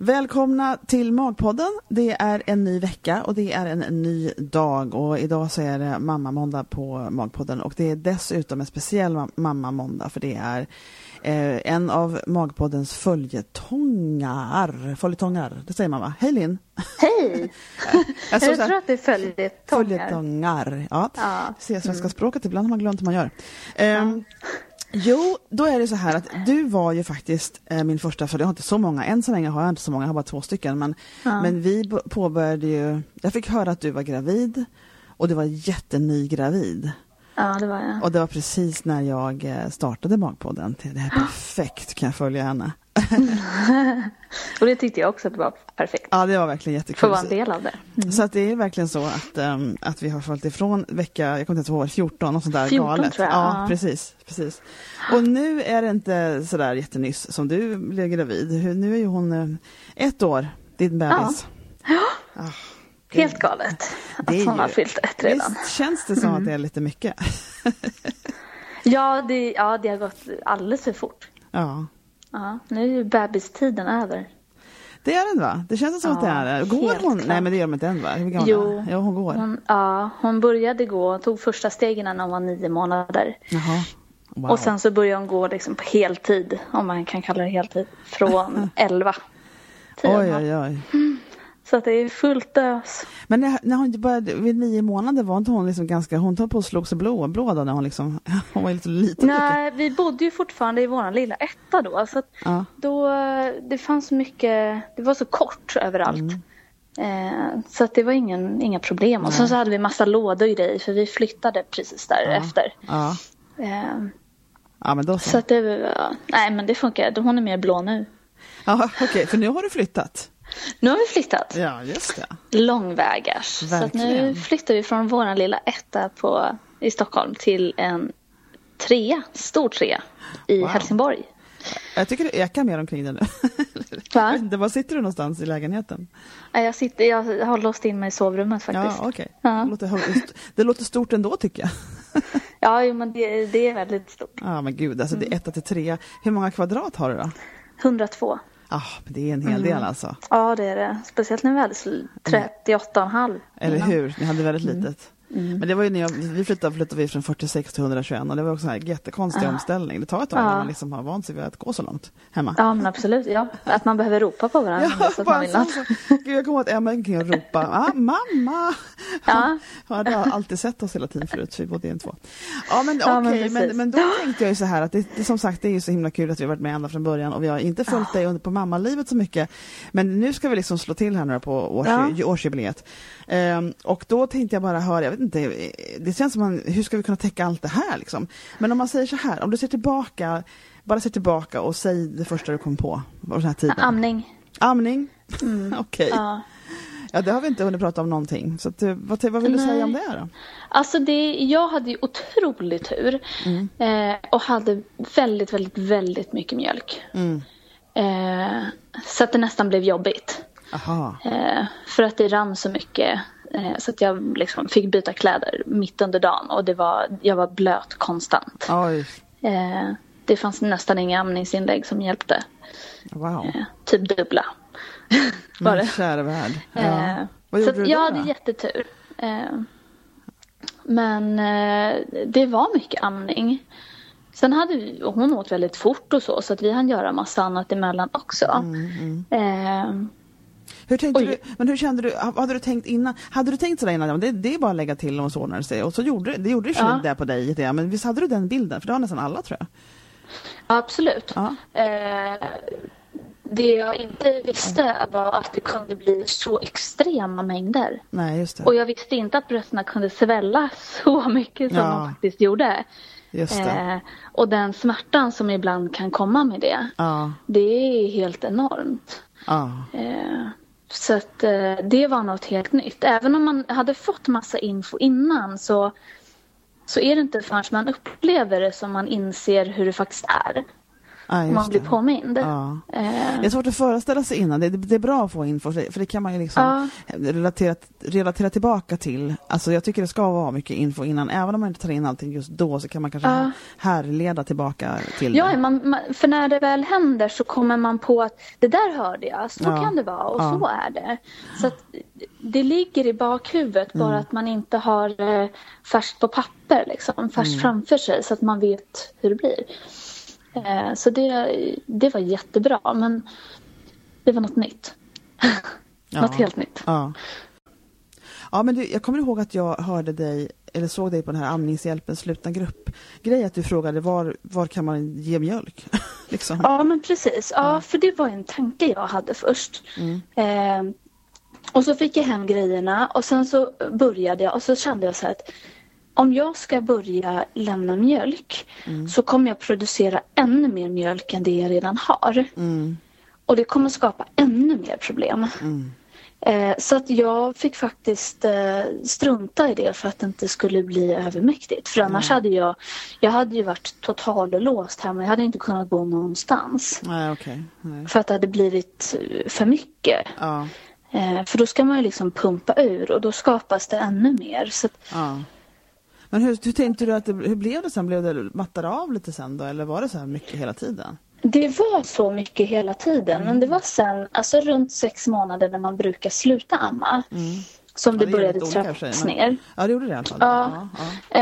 Välkomna till Magpodden. Det är en ny vecka och det är en ny dag och idag så är det mamma måndag på Magpodden och det är dessutom en speciell mamma måndag för det är eh, en av Magpoddens följetongar. Följetongar, det säger man va? Hej Linn! Hej! jag, jag tror att det är följetongar. Följetongar, ja. ja. Se svenska mm. språket, ibland har man glömt hur man gör. Eh, ja. Jo, då är det så här att du var ju faktiskt eh, min första, för jag har inte så många, än så länge har jag inte så många, jag har bara två stycken, men, ja. men vi påbörjade ju, jag fick höra att du var gravid och du var jätteny gravid. Ja, det var jag. Och det var precis när jag eh, startade Magpodden. Det här perfekt, kan jag följa henne. och det tyckte jag också att det var perfekt. Ja, det var verkligen jättekul. För att vara en del av det. Mm. Så att det är verkligen så att, um, att vi har följt ifrån vecka, jag kommer inte ihåg, 14 och sånt där 14, galet. Tror jag. Ja, precis, precis. Och nu är det inte sådär jättenyss som du blev gravid. Nu är ju hon uh, ett år, din bebis. Ja. Ah, Helt galet att hon har fyllt ett redan. Visst känns det som mm. att det är lite mycket? ja, det, ja, det har gått alldeles för fort. Ja. Ja, nu är ju bebistiden över. Det är den va? Det känns som ja, att det är Går hon? Klart. Nej men det gör hon inte än va? Hur gammal jo, ja, hon går. Hon, ja, hon började gå, tog första stegen när hon var nio månader. Jaha. Wow. Och sen så började hon gå liksom på heltid, om man kan kalla det heltid, från elva. Oj, oj, oj. Mm. Så att det är fullt ös. Men när, när hon började vid nio månader var inte hon liksom ganska, hon tar på och slog sig blå, blå då när hon liksom, hon var lite liten. Nej, vi bodde ju fortfarande i våran lilla etta då. Så ja. då, det fanns mycket, det var så kort överallt. Mm. Eh, så att det var ingen, inga problem. Och sen så hade vi massa lådor och grejer för vi flyttade precis därefter. Ja. Ja. Eh, ja men då så. så att det, nej men det funkar, hon är mer blå nu. Ja okej, okay. för nu har du flyttat. Nu har vi flyttat. Ja, just det. Långvägars. Verkligen. Så nu flyttar vi från vår lilla etta på, i Stockholm till en trea, stor trea i wow. Helsingborg. Jag tycker det ekar mer omkring dig nu. Va? Var sitter du någonstans i lägenheten? Jag, sitter, jag har låst in mig i sovrummet faktiskt. Ja, okay. ja. Det, låter, det låter stort ändå tycker jag. ja, men det, det, är väldigt stort. Ja, men gud, alltså det är etta till trea. Hur många kvadrat har du då? 102. Ah, det är en hel del mm. alltså. Ja, det är det. Speciellt när vi hade 38,5. Eller hur, ni hade väldigt mm. litet. Mm. Men det var ju när jag, vi flyttade, flyttade vi från 46 till 121 och det var också en jättekonstig ja. omställning. Det tar ett tag ja. när man liksom har vant sig vid att gå så långt hemma. Ja men absolut, ja. Att man behöver ropa på varandra. Ja, så att man vill så, så. Gud, jag kommer ihåg att Emma gick och ropa ah, mamma! Ja. Hon hade alltid sett oss hela tiden förut, så vi bodde en två. Ja men okej, okay, men, men, men, då tänkte jag ju så här att det, det, som sagt det är ju så himla kul att vi har varit med ända från början och vi har inte följt dig under på mammalivet så mycket. Men nu ska vi liksom slå till här nu på års, ja. årsjubileet. Um, och då tänkte jag bara höra, vet inte, det känns som man, hur ska vi kunna täcka allt det här liksom? Men om man säger så här, om du ser tillbaka, bara ser tillbaka och säg det första du kom på, den här tiden. Amning. Amning? Mm. Okej. Okay. Ja. Ja, det har vi inte hunnit prata om någonting. Så att, vad, vad vill du Nej. säga om det då? Alltså det, jag hade ju otrolig tur mm. eh, och hade väldigt, väldigt, väldigt mycket mjölk. Mm. Eh, så att det nästan blev jobbigt. Eh, för att det rann så mycket. Eh, så att jag liksom fick byta kläder mitt under dagen och det var, jag var blöt konstant. Oj. Eh, det fanns nästan inga amningsinlägg som hjälpte. Wow. Eh, typ dubbla. var det. Kära värld. Ja. Vad gjorde så du då? Jag hade jättetur. Men det var mycket amning. Sen hade vi, hon åt väldigt fort och så, så att vi hann göra massa annat emellan också. Mm, mm. Hur tänkte du, men hur kände du, hade du tänkt innan, hade du tänkt sådär innan, det, det är bara att lägga till och så ordnar det sig och så gjorde det gjorde ja. det på dig, det, men visst hade du den bilden, för det har nästan alla tror jag? absolut. Ja. Eh, det jag inte visste var att det kunde bli så extrema mängder. Nej, just det. Och jag visste inte att brösten kunde svälla så mycket som ja. de faktiskt gjorde. Just. Eh, och den smärtan som ibland kan komma med det, ja. det är helt enormt. Ja. Eh, så att eh, det var något helt nytt. Även om man hade fått massa info innan så, så är det inte förrän man upplever det som man inser hur det faktiskt är. Ah, man blir påmind. Ja. Eh. Det är svårt att föreställa sig innan. Det, det, är bra att få info för det kan man ju liksom ja. relatera, relatera tillbaka till. Alltså jag tycker det ska vara mycket info innan. Även om man inte tar in allting just då så kan man kanske ja. härleda tillbaka till ja, det. Man, man, för när det väl händer så kommer man på att det där hörde jag, så ja. kan det vara och så är det. Så att det ligger i bakhuvudet mm. bara att man inte har eh, färskt på papper liksom, färskt mm. framför sig så att man vet hur det blir. Eh, så det, det var jättebra men det var något nytt. Ja. något helt nytt. Ja. Ja, men du, jag kommer ihåg att jag hörde dig, eller såg dig på den här Amningshjälpens slutna grupp-grej, att du frågade var, var kan man ge mjölk? liksom. Ja, men precis. Ja, ja, för det var en tanke jag hade först. Mm. Eh, och så fick jag hem grejerna och sen så började jag och så kände jag så här att om jag ska börja lämna mjölk mm. så kommer jag producera ännu mer mjölk än det jag redan har. Mm. Och det kommer skapa ännu mer problem. Mm. Eh, så att jag fick faktiskt eh, strunta i det för att det inte skulle bli övermäktigt. För annars hade jag, jag hade ju varit totallåst hemma. Jag hade inte kunnat bo någonstans. Nej, okay. Nej. För att det hade blivit för mycket. Ja. Eh, för då ska man ju liksom pumpa ur och då skapas det ännu mer. Så att, ja. Men hur, hur tänkte du att det, hur blev det sen? Blev det mattade av lite sen då eller var det så här mycket hela tiden? Det var så mycket hela tiden mm. men det var sen, alltså runt sex månader när man brukar sluta amma. Mm. Som ja, det, det började trappas ner. Ja det gjorde det i alla fall. Ja. Ja, ja.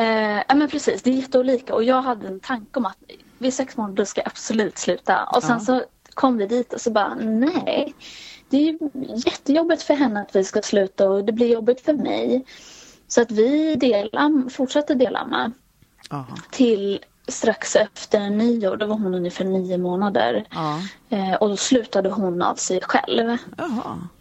Eh, men precis, det är jätteolika och jag hade en tanke om att vid sex månader ska jag absolut sluta. Och sen så kom vi dit och så bara nej. Det är jättejobbigt för henne att vi ska sluta och det blir jobbigt för mig. Så att vi delam, fortsatte delamma till strax efter nio, då var hon ungefär nio månader. Eh, och då slutade hon av sig själv.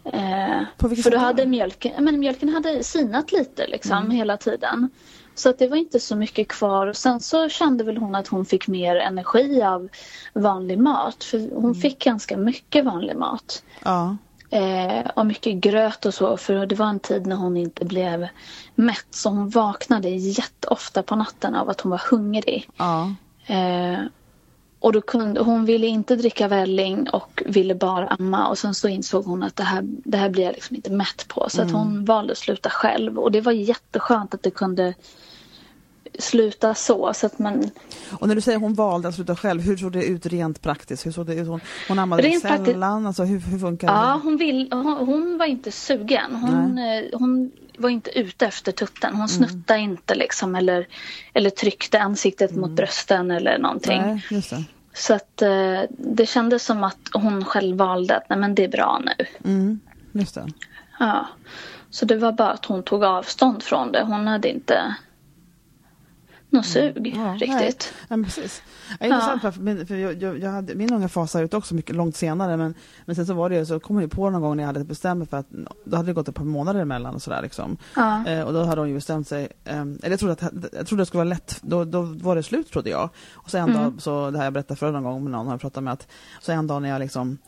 Eh, för då hade mjölken, men mjölken hade sinat lite liksom mm. hela tiden. Så att det var inte så mycket kvar och sen så kände väl hon att hon fick mer energi av vanlig mat. För hon mm. fick ganska mycket vanlig mat. Ja. Eh, och mycket gröt och så för det var en tid när hon inte blev mätt så hon vaknade jätteofta på natten av att hon var hungrig. Ja. Eh, och då kunde, hon ville inte dricka välling och ville bara amma och sen så insåg hon att det här, det här blir jag liksom inte mätt på så mm. att hon valde att sluta själv och det var jätteskönt att det kunde sluta så. så att man... Och när du säger hon valde att sluta själv, hur såg det ut rent praktiskt? Hur såg det ut? Hon, hon ammade rent sällan, praktiskt... alltså, hur, hur funkar det? Ja, hon, vill, hon, hon var inte sugen. Hon, eh, hon var inte ute efter tutten. Hon mm. snuttade inte liksom eller, eller tryckte ansiktet mm. mot brösten eller någonting. Nej, så att eh, det kändes som att hon själv valde att nej men det är bra nu. Mm, just det. Ja. Så det var bara att hon tog avstånd från det. Hon hade inte något mm. sug ja, riktigt. Nej, precis. Ja, intressant ja. för, för jag, jag, jag hade, min unga fasade ut också mycket långt senare men, men sen så var det så kom jag på någon gång när jag hade bestämt mig för att då hade det gått ett par månader emellan och sådär liksom. Ja. Eh, och då hade hon ju bestämt sig, eh, eller jag trodde att jag trodde det skulle vara lätt, då, då var det slut trodde jag. Och så en mm. dag, så det här jag berättade förra någon gång med någon jag pratat med att, så en dag när jag liksom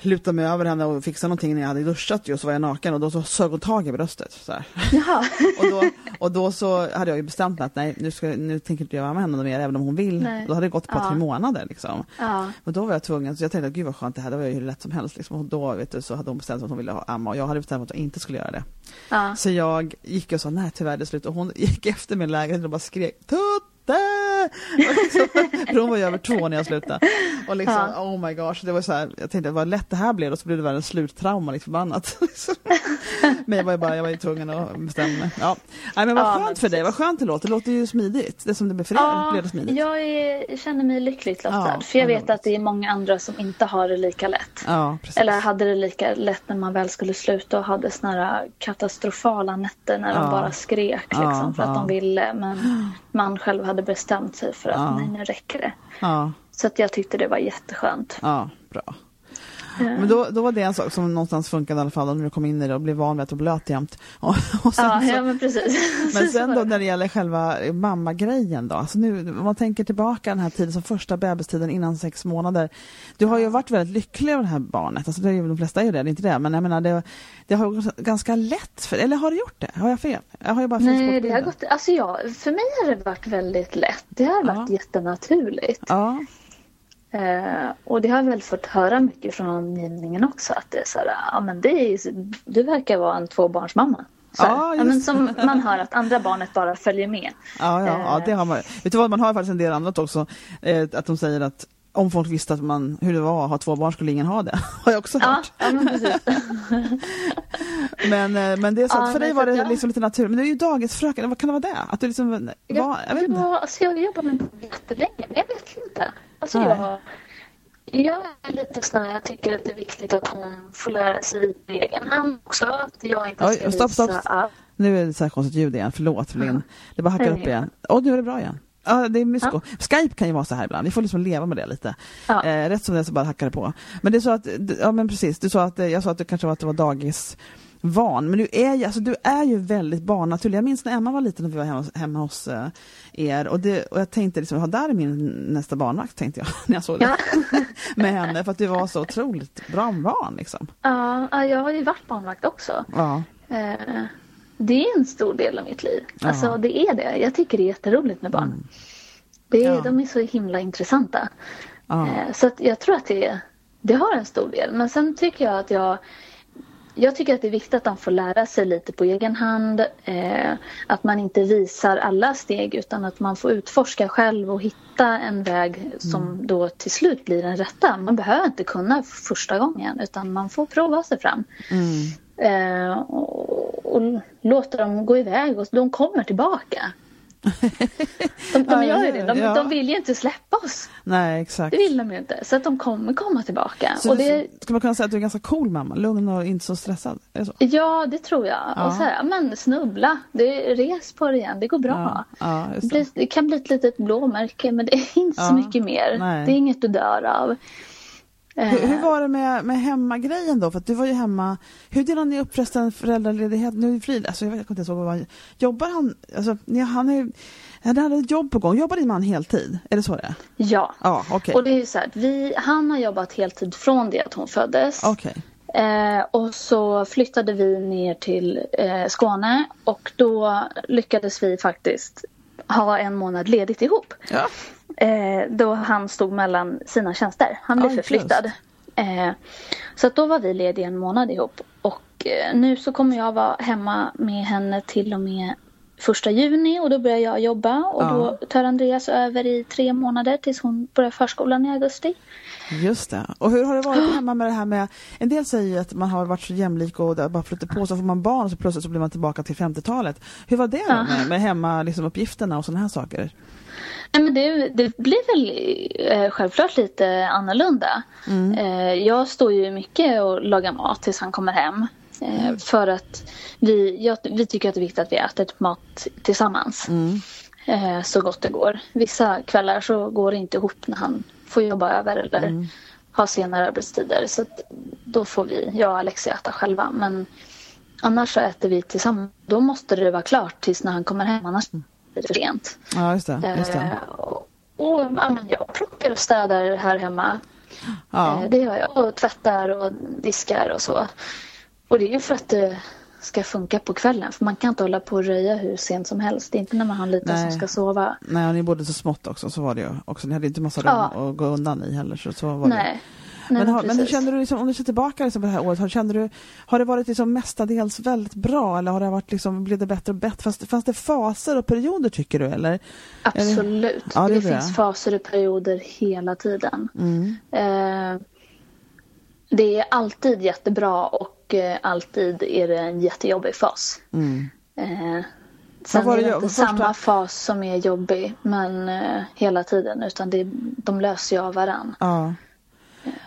lutade mig över henne och fixade någonting när jag hade duschat och så var jag naken och då så sög hon tag i bröstet. Så och, då, och då så hade jag ju bestämt mig att nej, nu, ska, nu tänker inte jag vara med henne mer även om hon vill. Nej. Då hade det gått ett par, ja. tre månader liksom. Ja. Och då var jag tvungen, så jag tänkte gud vad skönt det här, det var ju hur lätt som helst liksom. Och då vet du, så hade hon bestämt sig att hon ville ha amma och jag hade bestämt mig att jag inte skulle göra det. Ja. Så jag gick och sa nej tyvärr det är slut och hon gick efter min lägenhet och bara skrek Tutt! För hon var ju över två när jag slutade. Och liksom, ja. oh my gosh, det var så här, jag tänkte vad lätt det här blev och så blev det världens sluttrauma, liksom förbannat. men jag var ju bara, jag var ju tvungen att bestämma mig. Ja. Nej, men vad ja, skönt men för dig, vad skönt det låter, det låter ju smidigt. Det som det blev för ja, blev det smidigt. Jag är, känner mig lyckligt lottad, ja, för jag vet att det är många andra som inte har det lika lätt. Ja, Eller hade det lika lätt när man väl skulle sluta och hade såna här katastrofala nätter när de bara skrek liksom, för att de ville. Men man själv hade bestämt sig för att ja. nej, nu räcker det. Ja. Så att jag tyckte det var jätteskönt. Ja, bra. Men då, då var det en sak som någonstans funkade i alla fall, när du kom in i det och blev van vid att du blöt jämt. Och, och ja, så, ja, men precis. Men sen då när det gäller själva mammagrejen då, alltså nu, om man tänker tillbaka den här tiden som första bebistiden innan sex månader. Du har ju varit väldigt lycklig över det här barnet, alltså det är ju, de flesta är ju det, det är inte det, men jag menar det, det har gått ganska lätt, för, eller har det gjort det? Har jag fel? Jag har ju bara Nej, det har gått, alltså ja, för mig har det varit väldigt lätt. Det har varit ja. jättenaturligt. Ja. Eh, och det har jag väl fått höra mycket från omgivningen också att det är så här, ja men det är, du verkar vara en tvåbarnsmamma. Så, ja, ja, men som man hör att andra barnet bara följer med. Ja, ja, ja det har man. Vet du vad, man har faktiskt en del annat också. Eh, att de säger att om folk visste att man, hur det var att ha två barn skulle ingen ha det. Har jag också hört. Ja, men, precis. men, eh, men det är så att för dig var det jag... liksom lite naturligt. Men du är ju dagisfröken, vad kan det vara det? Att du liksom var, jag, jag, vet var, alltså jag jobbade med det jättelänge, men jag vet inte. Alltså jag, jag är lite sån jag tycker att det är viktigt att hon får lära sig på egen hand också. Att jag inte ska Oj, stopp, stopp. Allt. Nu är det så här konstigt ljud igen, förlåt Linn. Det bara hackar upp igen. Åh, nu är det bra igen. Ja, det är mysko. Ja. Skype kan ju vara så här ibland, vi får liksom leva med det lite. Ja. Eh, rätt som det är så bara hackar det på. Men det är så att, ja men precis, du sa att, jag sa att det kanske var att det var dagis van, men du är ju, alltså, du är ju väldigt barnnaturlig. Jag minns när Emma var liten och vi var hemma, hemma hos uh, er och, det, och jag tänkte liksom, ja, där är min nästa barnvakt tänkte jag när jag såg det ja. med henne för att du var så otroligt bra barn liksom. Ja, jag har ju varit barnvakt också. Ja. Uh, det är en stor del av mitt liv. Ja. Alltså det är det. Jag tycker det är jätteroligt med barn. Mm. Det är, ja. De är så himla intressanta. Ja. Eh, så att jag tror att det, det har en stor del. Men sen tycker jag att jag jag tycker att det är viktigt att de får lära sig lite på egen hand. Eh, att man inte visar alla steg utan att man får utforska själv och hitta en väg som mm. då till slut blir den rätta. Man behöver inte kunna första gången utan man får prova sig fram. Mm. Eh, och, och låta dem gå iväg och de kommer tillbaka. De, de gör ju det. De, ja. de vill ju inte släppa oss. Nej, exakt. Det vill de ju inte. Så att de kommer komma tillbaka. Så och det... Ska man kunna säga att du är ganska cool mamma? Lugn och inte så stressad? Så? Ja, det tror jag. Ja. Och så här, men snubbla. Det, res på det igen. Det går bra. Ja, det. Det, det. kan bli ett litet blåmärke men det är inte så mycket mer. Nej. Det är inget du dör av. Hur, hur, var det med, med hemmagrejen då? För du var ju hemma. Hur delade ni upp förresten föräldraledighet? Nu är Frid, alltså jag vet inte så vad Jobbar han, alltså han är han hade ett jobb på gång. Jobbar din man heltid? Är det så det är? Ja. ja okay. Och det är så här, vi, han har jobbat heltid från det att hon föddes. Okay. Eh, och så flyttade vi ner till eh, Skåne och då lyckades vi faktiskt ha en månad ledigt ihop. Ja. Eh, då han stod mellan sina tjänster. Han blev ah, förflyttad. Eh, så då var vi lediga en månad ihop. Och eh, nu så kommer jag vara hemma med henne till och med första juni och då börjar jag jobba och ja. då tar Andreas över i tre månader tills hon börjar förskolan i augusti. Just det. Och hur har det varit hemma med det här med, en del säger att man har varit så jämlik och bara flyttar på så får man barn och så plötsligt så blir man tillbaka till 50-talet. Hur var det ja. med, med hemma liksom, uppgifterna och sådana här saker? Nej, men det, det blir väl eh, självklart lite annorlunda. Mm. Eh, jag står ju mycket och lagar mat tills han kommer hem. Eh, mm. För att vi, jag, vi tycker att det är viktigt att vi äter mat tillsammans. Mm. Så gott det går. Vissa kvällar så går det inte ihop när han får jobba över eller mm. ha senare arbetstider. Så då får vi, jag och Alexia äta själva. Men annars så äter vi tillsammans. Då måste det vara klart tills när han kommer hem. Annars lite för sent. Ja, just det. Just det. Eh, och, och ja, jag plockar och städar här hemma. Ja. Eh, det gör jag. Och tvättar och diskar och så. Och det är ju för att det ska funka på kvällen. För man kan inte hålla på och röja hur sent som helst. Det är inte när man har en liten som ska sova. Nej, och ni bodde så smått också. Så var det ju också. Ni hade inte massa rum ja. att gå undan i heller. Så, så var Nej. Det. Men, har, men känner du, liksom, om du ser tillbaka liksom på det här året, har, känner du, har det varit liksom mestadels väldigt bra eller har det varit liksom, blev det bättre och bättre? Fanns, fanns det faser och perioder tycker du? Eller? Absolut, ja, det, det finns faser och perioder hela tiden. Mm. Eh, det är alltid jättebra och eh, alltid är det en jättejobbig fas. Mm. Eh, Sen är det inte första... samma fas som är jobbig men eh, hela tiden utan det, de löser ju av varandra. Ja.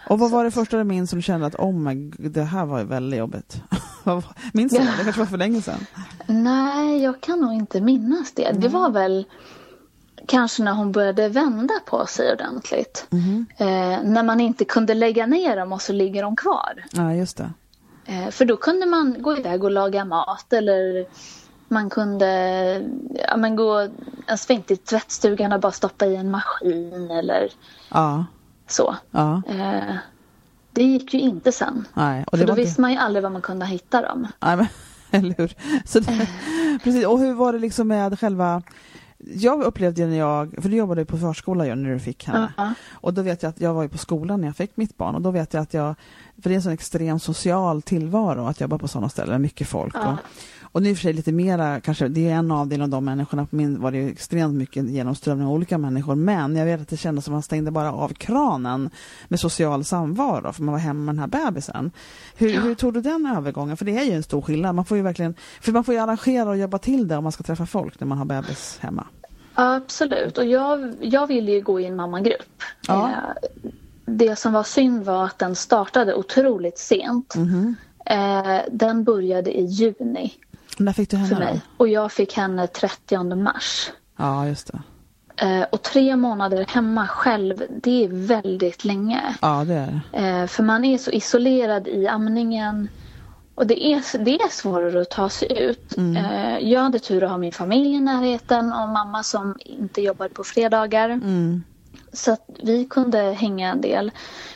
Och vad var det första du minns som du kände att oh my det här var ju väldigt jobbigt? minns du det? Det kanske var för länge sedan? Nej, jag kan nog inte minnas det. Mm. Det var väl kanske när hon började vända på sig ordentligt. Mm. Eh, när man inte kunde lägga ner dem och så ligger de kvar. Ja, just det. Eh, för då kunde man gå iväg och laga mat eller man kunde ja, men gå en sväng till tvättstugan och bara stoppa i en maskin eller ja. Så. Ja. Eh, det gick ju inte sen. Nej, och För då visste inte... man ju aldrig var man kunde hitta dem. Nej, men, eller hur. Så det, precis. Och hur var det liksom med själva jag upplevde när jag, för du jobbade på förskola ju när du fick henne. Uh -huh. Och då vet jag att jag var ju på skolan när jag fick mitt barn och då vet jag att jag, för det är en sån extrem social tillvaro att jobba på sådana ställen med mycket folk. Uh -huh. Och, och nu för sig lite mera, kanske, det är en avdelning av de människorna, på min var det extremt mycket genomströmning av olika människor, men jag vet att det kändes som att man stängde bara av kranen med social samvaro, för man var hemma med den här bebisen. Hur, ja. hur tog du den övergången? För det är ju en stor skillnad, man får ju verkligen, för man får ju arrangera och jobba till det om man ska träffa folk när man har bebis hemma. Absolut, och jag, jag ville ju gå i en mammagrupp. Ja. Eh, det som var synd var att den startade otroligt sent. Mm -hmm. Den började i juni. När fick du henne för mig. Då? Och jag fick henne 30 mars. Ja, just det. Eh, och tre månader hemma själv, det är väldigt länge. Ja, det är det. Eh, för man är så isolerad i amningen. Och det är, det är svårare att ta sig ut. Mm. Eh, jag hade tur att ha min familj i närheten och mamma som inte jobbade på fredagar. Mm. Så att vi kunde hänga en del.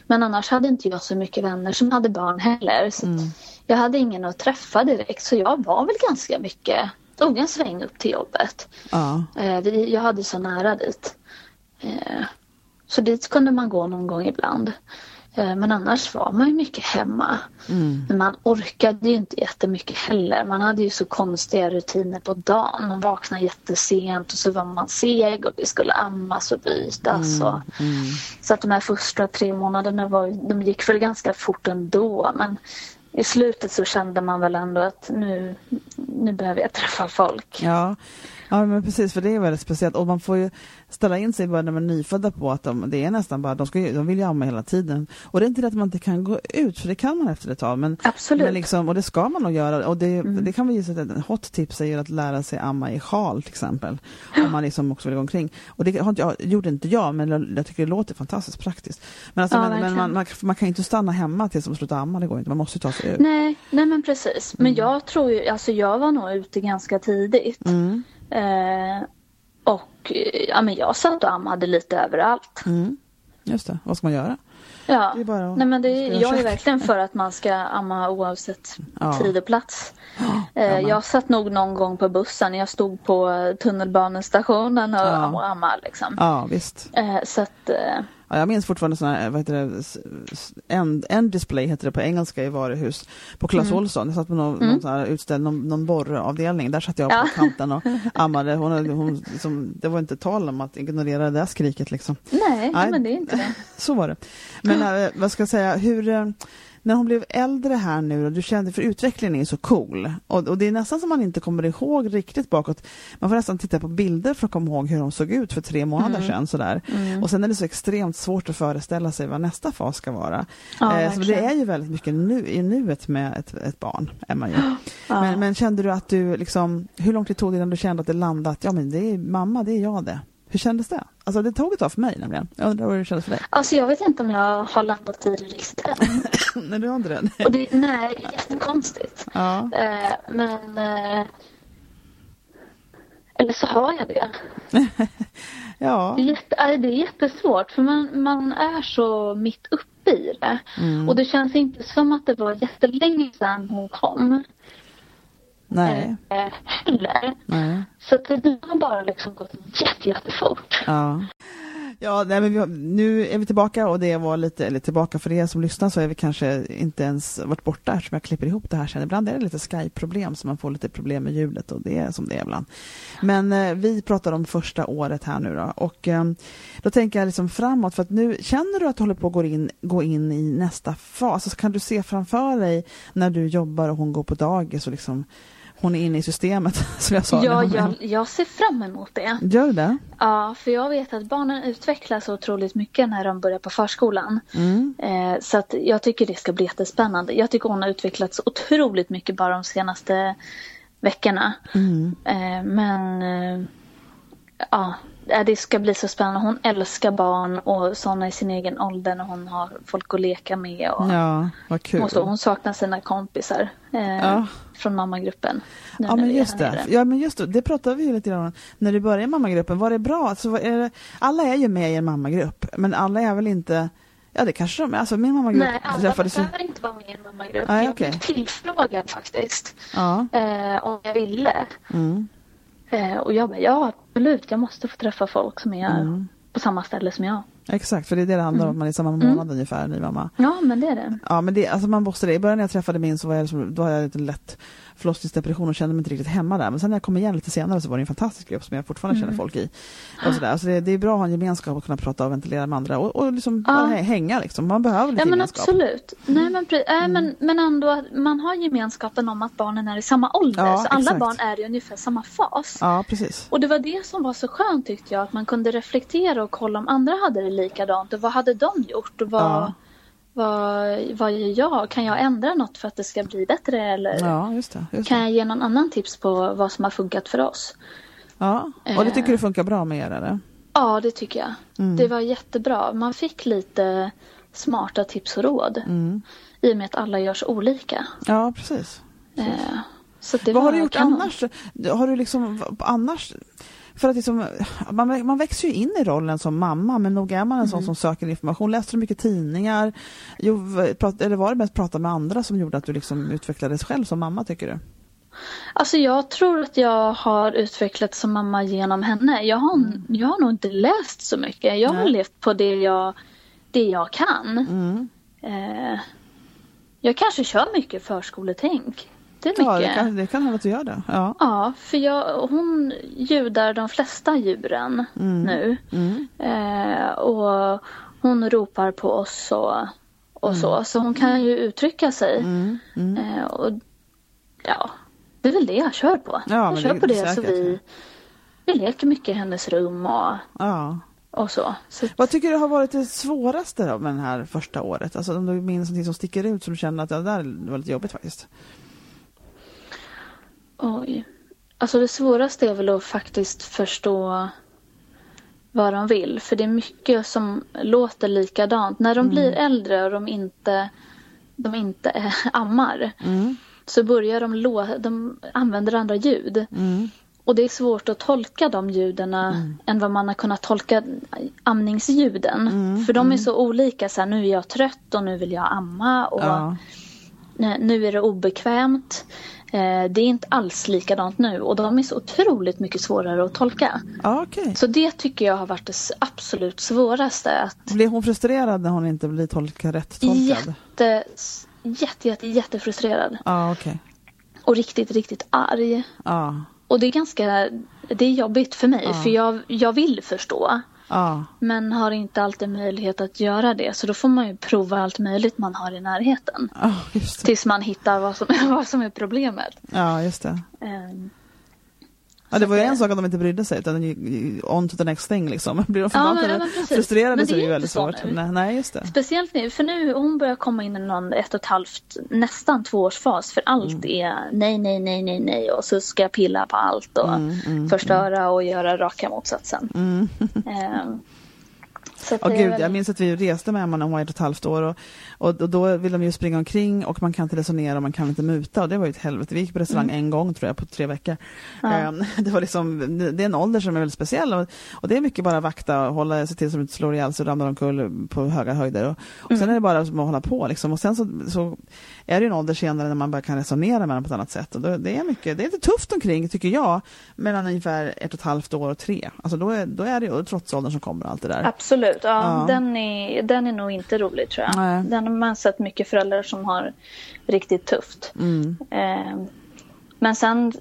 Men annars hade inte jag så mycket vänner som hade barn heller. Så mm. Jag hade ingen att träffa direkt så jag var väl ganska mycket, tog en sväng upp till jobbet. Ja. Eh, jag hade så nära dit. Eh, så dit kunde man gå någon gång ibland. Eh, men annars var man ju mycket hemma. Mm. Men man orkade ju inte jättemycket heller. Man hade ju så konstiga rutiner på dagen. Man vaknade jättesent och så var man seg och det skulle ammas och bytas. Mm. Mm. Så att de här första tre månaderna var, de gick väl ganska fort ändå. Men i slutet så kände man väl ändå att nu, nu behöver jag träffa folk. Ja. Ja, men precis för det är väldigt speciellt och man får ju ställa in sig bara när man är nyfödda på att de, det är nästan bara, de, ska, de vill ju amma hela tiden. Och det är inte det att man inte kan gå ut, för det kan man efter ett tag. Men, Absolut. Men liksom, och det ska man nog göra. Och det, mm. det kan vi ge ett hot tips är ju att lära sig amma i sjal till exempel. Om man liksom också vill gå omkring. Och det har inte, jag, gjorde inte jag, men jag tycker det låter fantastiskt praktiskt. Men, alltså, ja, men, men man, man, man, kan ju inte stanna hemma tills de slutar amma, det går inte. Man måste ta sig ut. Nej, nej men precis. Men mm. jag tror ju, alltså jag var nog ute ganska tidigt. Mm. Eh, och ja, men jag satt och ammade lite överallt. Mm. Just det, vad ska man göra? Ja, Nej, men det, jag är verkligen för att man ska amma oavsett ja. tid och plats. Ja, eh, jag satt nog någon gång på bussen, jag stod på tunnelbanestationen och ja. ammade. Liksom. Ja, visst. Eh, så att, eh, Ja, jag minns fortfarande såna här, vad heter det, en, en display heter det på engelska i varuhus på Clas mm. Ohlson. Jag satt på någon, mm. någon, sån utställning, någon, någon borravdelning. Där satt jag på ja. kanten och ammade. Hon, hon, liksom, det var inte tal om att ignorera det där skriket. Liksom. Nej, Nej, men det är inte det. Så var det. Men äh, vad ska jag säga, hur äh, när hon blev äldre här nu, och du kände, för utvecklingen är så cool och, och, det är nästan som man inte kommer ihåg riktigt bakåt. Man får nästan titta på bilder för att komma ihåg hur hon såg ut för tre månader mm. sedan. Sådär. Mm. Och sen är det så extremt svårt att föreställa sig vad nästa fas ska vara. Ja, eh, så det är ju väldigt mycket nu, i nuet med ett, ett barn. Är man ju. Ja. Men, men, kände du att du, liksom, hur lång tid tog det innan du kände att det landade, ja men det är mamma, det är jag det? Hur kändes det? Alltså det tog ett tag för mig nämligen. Jag undrar hur det kändes för dig? Alltså jag vet inte om jag har landat i det riktigt än. nej, du har inte det? Och det nej, jättekonstigt. Ja. Eh, men... Eh, eller så har jag det. ja. Det är, jätte, det är jättesvårt för man, man är så mitt uppe i det. Mm. Och det känns inte som att det var jättelänge sedan hon kom. Nej. Eh, heller. Nej. Så det har bara liksom gått jätte, jättefort. Ja. Ja, nej, men vi, nu är vi tillbaka och det var lite, eller tillbaka för er som lyssnar så är vi kanske inte ens varit borta eftersom jag klipper ihop det här sen. Ibland är det lite Skype-problem så man får lite problem med ljudet och det är som det är ibland. Men eh, vi pratar om första året här nu då och eh, då tänker jag liksom framåt för att nu känner du att du håller på att gå in, gå in i nästa fas. så kan du se framför dig när du jobbar och hon går på dagis och liksom hon är inne i systemet som jag sa. Ja, jag, jag ser fram emot det. Gör du det? Ja, för jag vet att barnen utvecklas otroligt mycket när de börjar på förskolan. Mm. Eh, så att jag tycker det ska bli jättespännande. Jag tycker hon har utvecklats otroligt mycket bara de senaste veckorna. Mm. Eh, men eh, ja, det ska bli så spännande. Hon älskar barn och sådana i sin egen ålder när hon har folk att leka med. Och ja, vad kul. Och hon saknar sina kompisar eh, ja. från mammagruppen. Ja men, just det. ja men just det, det pratade vi ju lite grann om när du började i mammagruppen. Var det bra? Alltså, är det, alla är ju med i en mammagrupp men alla är väl inte Ja det kanske de är. Alltså min mammagrupp Nej, alla träffades behöver inte vara med i en mammagrupp. Nej, jag blev tillfrågad faktiskt. Ja. Eh, om jag ville. Mm. Eh, och jag bara, ja absolut, jag måste få träffa folk som är mm. på samma ställe som jag. Exakt, för det är det det handlar om, mm. man är samma månad mm. ungefär, ny mamma. Ja, men det är det. Ja, men det, alltså man måste det. I början när jag träffade min så var jag, liksom, då hade jag lite lätt förlossningsdepression och kände mig inte riktigt hemma där. Men sen när jag kom igen lite senare så var det en fantastisk grupp som jag fortfarande mm. känner folk i. Och sådär. Så det, det, är bra att ha en gemenskap och kunna prata och ventilera med andra och, och liksom ja. hänga liksom. Man behöver lite ja, men gemenskap. Absolut. Nej, men, äh, mm. men, men ändå man har gemenskapen om att barnen är i samma ålder. Ja, så alla exakt. barn är i ungefär samma fas. Ja, precis. Och det var det som var så skönt tyckte jag. Att man kunde reflektera och kolla om andra hade det likadant och vad hade de gjort och vad ja vad, vad gör jag? Kan jag ändra något för att det ska bli bättre? Eller ja, just det, just kan jag ge någon annan tips på vad som har funkat för oss? Ja, och det tycker du funkar bra med er eller? Ja, det tycker jag. Mm. Det var jättebra. Man fick lite smarta tips och råd. Mm. I och med att alla görs olika. Ja, precis. precis. Eh, så det Vad har du gjort kanon. annars? Har du liksom annars för att liksom, man, man växer ju in i rollen som mamma men nog är man en mm. sån som söker information. Läste du mycket tidningar? Jo, eller var det mest prata med andra som gjorde att du liksom utvecklades själv som mamma tycker du? Alltså jag tror att jag har utvecklats som mamma genom henne. Jag har, mm. jag har nog inte läst så mycket. Jag Nej. har levt på det jag, det jag kan. Mm. Eh, jag kanske kör mycket förskoletänk jättemycket. Ja, det kan, det kan hända att du gör det. Ja, ja för jag, hon ljudar de flesta djuren mm. nu. Mm. Eh, och hon ropar på oss och, och mm. så. Så hon kan ju uttrycka sig. Mm. Mm. Eh, och Ja, det är väl det jag kör på. Ja, jag kör det, på det, det så vi, vi leker mycket i hennes rum och ja. Och så. så. Vad tycker du har varit det svåraste då med det här första året? Alltså om du minns någonting som sticker ut som du känner att det där var lite jobbigt faktiskt? Oj. Alltså det svåraste är väl att faktiskt förstå vad de vill. För det är mycket som låter likadant. När de mm. blir äldre och de inte, de inte ammar mm. så börjar de, lå de använder andra ljud. Mm. Och det är svårt att tolka de ljuden mm. än vad man har kunnat tolka amningsljuden. Mm. För de är mm. så olika. Så här, nu är jag trött och nu vill jag amma. Och ja. Nu är det obekvämt. Eh, det är inte alls likadant nu och de är så otroligt mycket svårare att tolka. Okay. Så det tycker jag har varit det absolut svåraste. Att... Blir hon frustrerad när hon inte blir tolka, rätt tolkad? Jätte, jätte, jätte, jättefrustrerad. Ah, okay. Och riktigt, riktigt arg. Ah. Och det är ganska, det är jobbigt för mig ah. för jag, jag vill förstå. Ja. Men har inte alltid möjlighet att göra det. Så då får man ju prova allt möjligt man har i närheten. Ja, Tills man hittar vad som, vad som är problemet. Ja, just det. Um, Ja, det var ju en sak att de inte brydde sig utan on to the next thing liksom. Blir de förbannade, ja, frustrerade så är det ju väldigt svårt. Nej, nej, just det. Speciellt nu, för nu hon börjar komma in i någon ett och ett halvt, nästan två års fas för allt mm. är nej, nej, nej, nej, nej och så ska jag pilla på allt och mm, mm, förstöra mm. och göra raka motsatsen. Så oh, gud, jag minns att vi reste med Emma när hon var ett och ett halvt år och, och, och, då vill de ju springa omkring och man kan inte resonera och man kan inte muta och det var ju ett helvete. Vi gick på restaurang mm. en gång tror jag på tre veckor. Ja. Um, det, var liksom, det är en ålder som är väldigt speciell och, och det är mycket bara vakta och hålla, se till så att inte slår ihjäl sig och ramlar omkull på höga höjder. Och, och mm. sen är det bara att hålla på liksom. och sen så, så är det en ålder senare när man bara kan resonera med dem på ett annat sätt. Och då, det är mycket, det är lite tufft omkring tycker jag mellan ungefär ett och ett halvt år och tre. Alltså då är, då är det ju trotsåldern som kommer och allt det där. Absolut, ja, ja. Den, är, den är nog inte rolig tror jag. Nej. Den har man sett mycket föräldrar som har riktigt tufft. Mm. Eh, men sen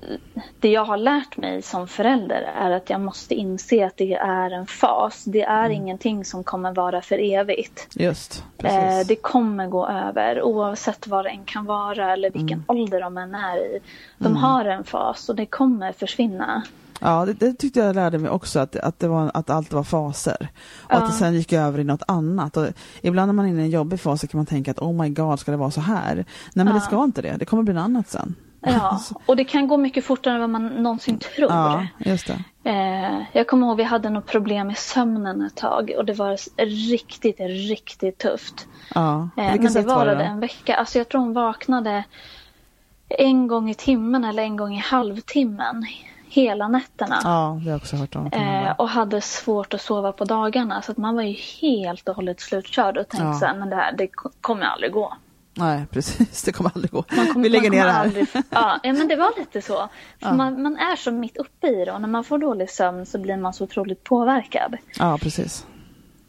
det jag har lärt mig som förälder är att jag måste inse att det är en fas. Det är mm. ingenting som kommer vara för evigt. Just, eh, det kommer gå över oavsett vad det än kan vara eller vilken mm. ålder de än är i. De mm. har en fas och det kommer försvinna. Ja, det, det, tyckte jag lärde mig också, att, att, det var, att allt var faser. Och ja. att det sen gick över i något annat. Och ibland när man är inne i en jobbig fas så kan man tänka att oh my god, ska det vara så här? Nej, men ja. det ska inte det. Det kommer bli något annat sen. Ja, och det kan gå mycket fortare än vad man någonsin tror. Ja, just det. Eh, jag kommer ihåg vi hade något problem med sömnen ett tag och det var riktigt, riktigt tufft. Ja, eh, men det varade det en vecka. Alltså jag tror hon vaknade en gång i timmen eller en gång i halvtimmen hela nätterna. Ja, det har jag också hört om. Eh, och hade svårt att sova på dagarna så att man var ju helt och hållet slutkörd och tänkte ja. så här, men det här det kommer aldrig gå. Nej, precis. Det kommer aldrig gå. Kommer, Vi lägger ner det här. Aldrig, ja, men det var lite så. Ja. Man, man, är så mitt uppe i det och när man får dålig sömn så blir man så otroligt påverkad. Ja, precis.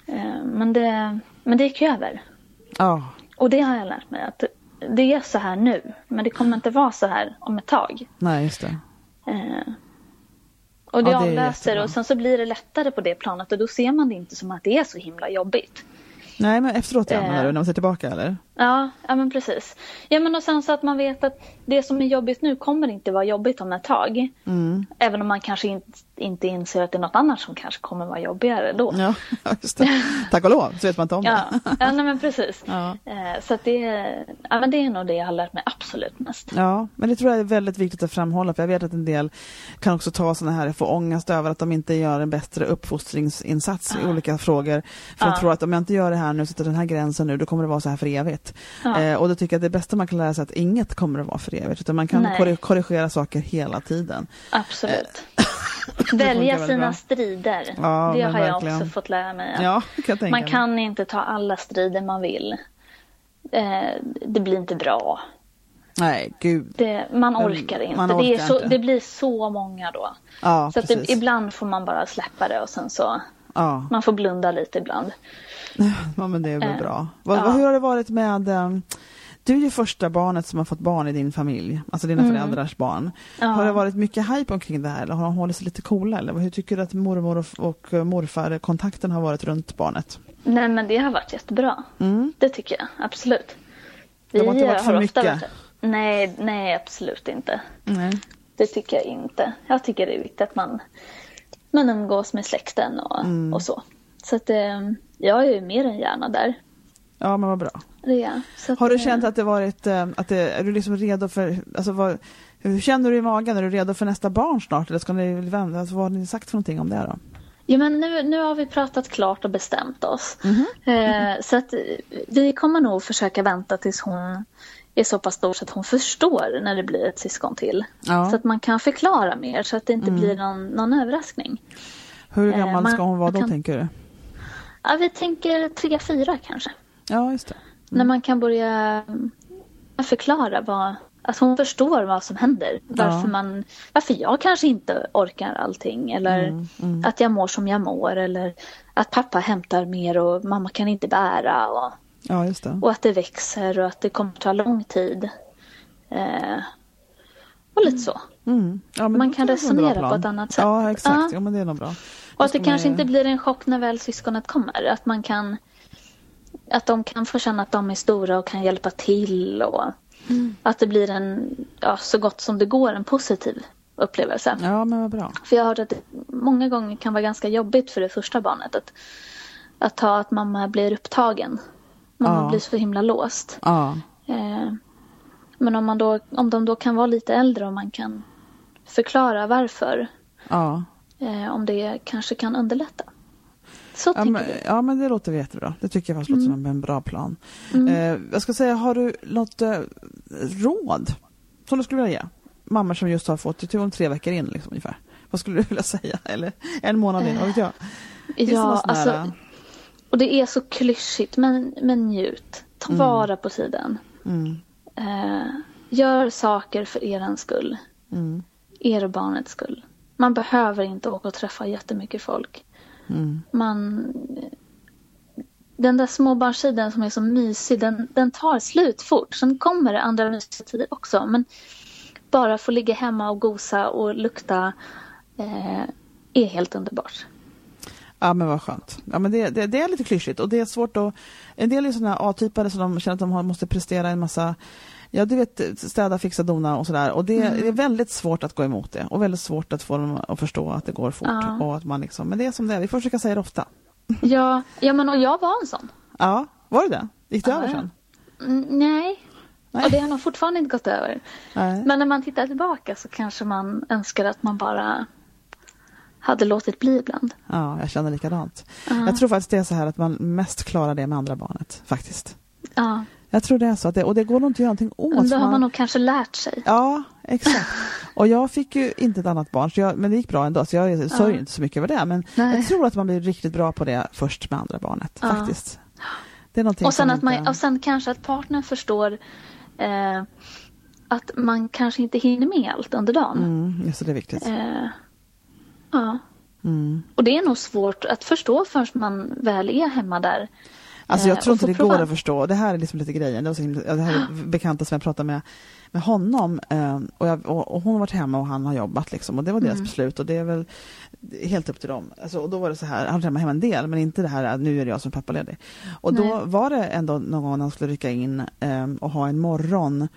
Eh, men det, men det gick ju över. Ja. Och det har jag lärt mig att det är så här nu, men det kommer inte vara så här om ett tag. Nej, just det. Eh, och det, ja, det avlöser och sen så blir det lättare på det planet och då ser man det inte som att det är så himla jobbigt. Nej, men efteråt ja, menar du, när man ser tillbaka eller? Ja, ja men precis. Ja men och sen så att man vet att det som är jobbigt nu kommer inte vara jobbigt om ett tag. Mm. Även om man kanske inte, inte inser att det är något annat som kanske kommer vara jobbigare då. Ja, just det. Tack och lov så vet man inte om det. Ja, ja nej, men precis. Ja. Eh, så att det, ja, men det är nog det jag har lärt mig absolut mest. Ja, men det tror jag är väldigt viktigt att framhålla för jag vet att en del kan också ta sådana här, få ångest över att de inte gör en bättre uppfostringsinsats ja. i olika frågor. För ja. de tror att om jag inte gör det här nu, sätter den här gränsen nu, då kommer det vara så här för evigt. Ja. Eh, och då tycker jag att det bästa man kan lära sig är att inget kommer att vara för evigt, utan man kan Nej. korrigera saker hela tiden. Absolut. Eh, Välja sina strider. Ja, det har verkligen. jag också fått lära mig. Ja, kan man kan inte ta alla strider man vill. Eh, det blir inte bra. Nej, gud. Det, man orkar inte. Man orkar det, så, inte. det, blir så många då. Ja, så det, ibland får man bara släppa det och sen så ja. man får blunda lite ibland. Ja men det är väl eh, bra. Vad, ja. Hur har det varit med um, du är ju första barnet som har fått barn i din familj, alltså dina mm. föräldrars barn. Ja. Har det varit mycket hype omkring det här eller har de hållit sig lite coola? Eller hur tycker du att mormor och, och morfar kontakten har varit runt barnet? Nej men det har varit jättebra. Mm. Det tycker jag, absolut. Vi det har inte varit för mycket? Varit... Nej, nej absolut inte. Nej. Det tycker jag inte. Jag tycker det är viktigt att man, man umgås med släkten och, mm. och så. Så att eh, jag är ju mer än gärna där. Ja men vad bra. Ja, har du känt att det varit, eh, att det, är du liksom redo för, alltså vad, hur känner du i magen? Är du redo för nästa barn snart? Eller ska ni vända, alltså, vad har ni sagt för någonting om det då? Ja, men nu, nu har vi pratat klart och bestämt oss. Mm -hmm. eh, så att vi kommer nog försöka vänta tills hon är så pass stor så att hon förstår när det blir ett syskon till. Ja. Så att man kan förklara mer så att det inte mm. blir någon, någon överraskning. Hur gammal eh, man, ska hon vara då kan... tänker du? Ja, vi tänker tre, fyra kanske. Ja, just det. Mm. När man kan börja förklara vad, Alltså hon förstår vad som händer. Varför, ja. man, varför jag kanske inte orkar allting. Eller mm, mm. att jag mår som jag mår. Eller att pappa hämtar mer och mamma kan inte bära. Och, ja, just det. och att det växer och att det kommer ta lång tid. Eh, och lite så. Mm. Ja, man kan resonera på ett annat sätt. Ja, exakt. Ja. ja men det är nog bra. Och att det kanske inte blir en chock när väl syskonet kommer. Att man kan att de kan få känna att de är stora och kan hjälpa till och mm. att det blir en, ja, så gott som det går, en positiv upplevelse. Ja, men vad bra. För jag har hört att det många gånger kan vara ganska jobbigt för det första barnet att, att ta att mamma blir upptagen. Mamma ja. blir så himla låst. Eh, men om, man då, om de då kan vara lite äldre och man kan förklara varför. Eh, om det kanske kan underlätta. Så ja, men, ja, men det låter jättebra. Det tycker jag faktiskt mm. låter som en bra plan. Mm. Eh, jag ska säga, har du något eh, råd som du skulle vilja ge? Mammor som just har fått, det tog tre veckor in liksom, ungefär. Vad skulle du vilja säga? Eller en månad in, vad vet jag? Ja, alltså, här... och det är så klyschigt, men, men njut. Ta mm. vara på tiden. Mm. Eh, gör saker för er skull. Mm. Er och barnets skull. Man behöver inte åka och träffa jättemycket folk. Mm. Man, den där småbarnstiden som är så mysig, den, den tar slut fort. Sen kommer det andra mysiga tider också. Men bara få ligga hemma och gosa och lukta eh, är helt underbart. Ja men vad skönt. Ja, men det, det, det, är lite klyschigt och det är svårt att... En del är sådana A-typare som de känner att de måste prestera en massa Ja, du vet, städa, fixa, dona och sådär. Och det, mm. är väldigt svårt att gå emot det och väldigt svårt att få dem att förstå att det går fort. Ja. Och att man liksom, men det är som det är, vi får försöka säga det ofta. Ja, ja men och jag var en sån. Ja, var det det? Gick det ja, över sen? Mm, nej. nej, och det har nog fortfarande inte gått över. Nej. Men när man tittar tillbaka så kanske man önskar att man bara hade låtit bli ibland. Ja, jag känner likadant. Uh Jag tror faktiskt det är så här att man mest klarar det med andra barnet, faktiskt. Ja. Jag tror det är så, att det, och det går nog inte att göra någonting åt. Då har man nog kanske lärt sig. Ja, exakt. Och jag fick ju inte ett annat barn, jag, men det gick bra ändå, så jag sörjer ja. inte så mycket över det. Men Nej. jag tror att man blir riktigt bra på det först med andra barnet, faktiskt. Det är och, sen att man, och sen kanske att partnern förstår eh, att man kanske inte hinner med allt under dagen. Mm, just det, är viktigt. Eh, ja. Mm. Och det är nog svårt att förstå förrän man väl är hemma där. Alltså jag eh, tror inte det går att förstå. Det här är liksom lite grejen. Det, var så himla, det här är bekanta som jag pratade med, med honom eh, och, jag, och, hon har varit hemma och han har jobbat liksom och det var deras mm. beslut och det är väl helt upp till dem. Alltså, och då var det så här, han var hemma en del men inte det här att nu är det jag som är pappaledig. Och Nej. då var det ändå någon gång han skulle rycka in eh, och ha en morgon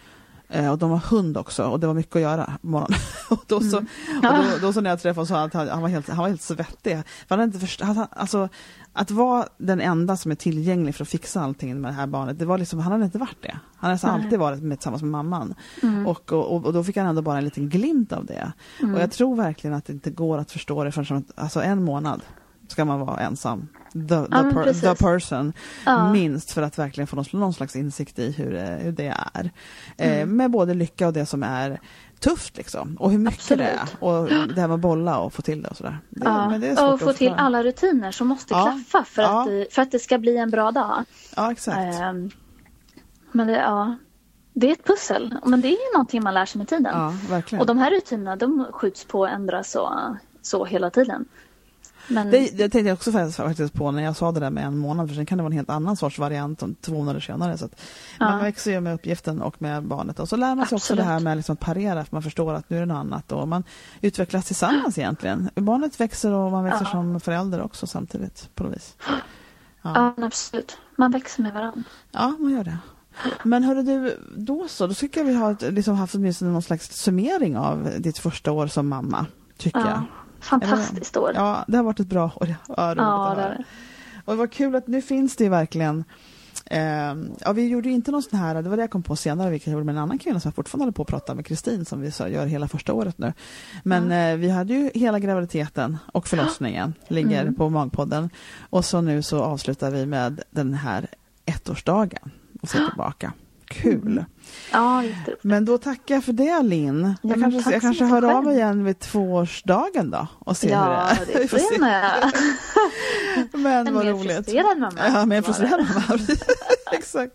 och de har hund också och det var mycket att göra på morgonen. och då, så, mm. och då, då, så när jag träffade honom sa han att han, han, var helt, han var helt svettig. För han inte först, han, alltså, att vara den enda som är tillgänglig för att fixa allting med det här barnet, det var liksom, han hade inte varit det. Han hade alltid varit med, tillsammans med mamman. Mm. Och, och, och, då fick han ändå bara en liten glimt av det. Mm. Och jag tror verkligen att det inte går att förstå det förrän alltså en månad ska man vara ensam the, the, ja, per, the person ja. minst för att verkligen få någon, slags insikt i hur, hur det är. Eh, mm. Eh, med både lycka och det som är tufft liksom och hur mycket Absolut. det är och det här med att bolla och få till det och sådär. Det, ja. det och få till alla rutiner som måste klaffa för, att, det, för att det ska bli en bra dag. Ja exakt. Eh, men det, ja, det är ett pussel, men det är någonting man lär sig med tiden. Ja, verkligen. Och de här rutinerna de skjuts på och ändras så, så hela tiden. Men... Det, det tänkte jag också faktiskt på när jag sa det där med en månad, för sen kan det vara en helt annan sorts variant två månader senare. Så att ja. Man växer ju med uppgiften och med barnet och så lär man sig Absolut. också det här med liksom att parera, för man förstår att nu är det något annat och man utvecklas tillsammans egentligen. Barnet växer och man växer ja. som förälder också samtidigt på något vis. Ja. ja, absolut. Man växer med varandra. Ja, man gör det. Men hörru du, då så, då tycker jag vi har liksom haft åtminstone någon slags summering av ditt första år som mamma, tycker ja. jag. Fantastiskt år. Ja, det har varit ett bra år. Ja, ja det det. Och var kul att nu finns det verkligen eh, ja, vi gjorde inte någon sån här, det var det jag kom på senare, vi gjorde med en annan kvinna som jag fortfarande håller på att prata med, Kristin, som vi gör hela första året nu. Men mm. vi hade ju hela graviditeten och förlossningen, ligger mm. på Magpodden. Och så nu så avslutar vi med den här ettårsdagen och ser tillbaka. Kul! Mm. Ja, Men då tackar jag för det Linn. Ja, jag kanske, jag kanske hör själv. av igen vid tvåårsdagen då och ser ja, hur det är. det får jag med. Men vad roligt. En frustrerad mamma. Ja, en frustrerad mamma. Exakt.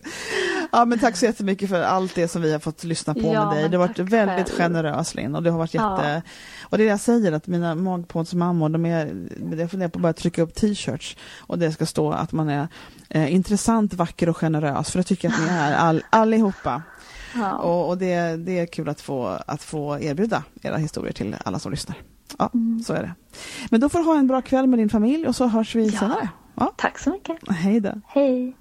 Ja, men tack så jättemycket för allt det som vi har fått lyssna på ja, med dig. Du har varit väldigt själv. generös Linn och det har varit jätte... Och det jag säger att mina magpådsmammor, de är... Jag funderar på att börja trycka upp t-shirts och det ska stå att man är eh, intressant, vacker och generös för det tycker jag att ni är all, allihopa. Ja. Och, och det, det är kul att få, att få erbjuda era historier till alla som lyssnar. Ja, mm. så är det. Men då får du ha en bra kväll med din familj och så hörs vi ja. senare. Ja. Tack så mycket. Hej då. Hej.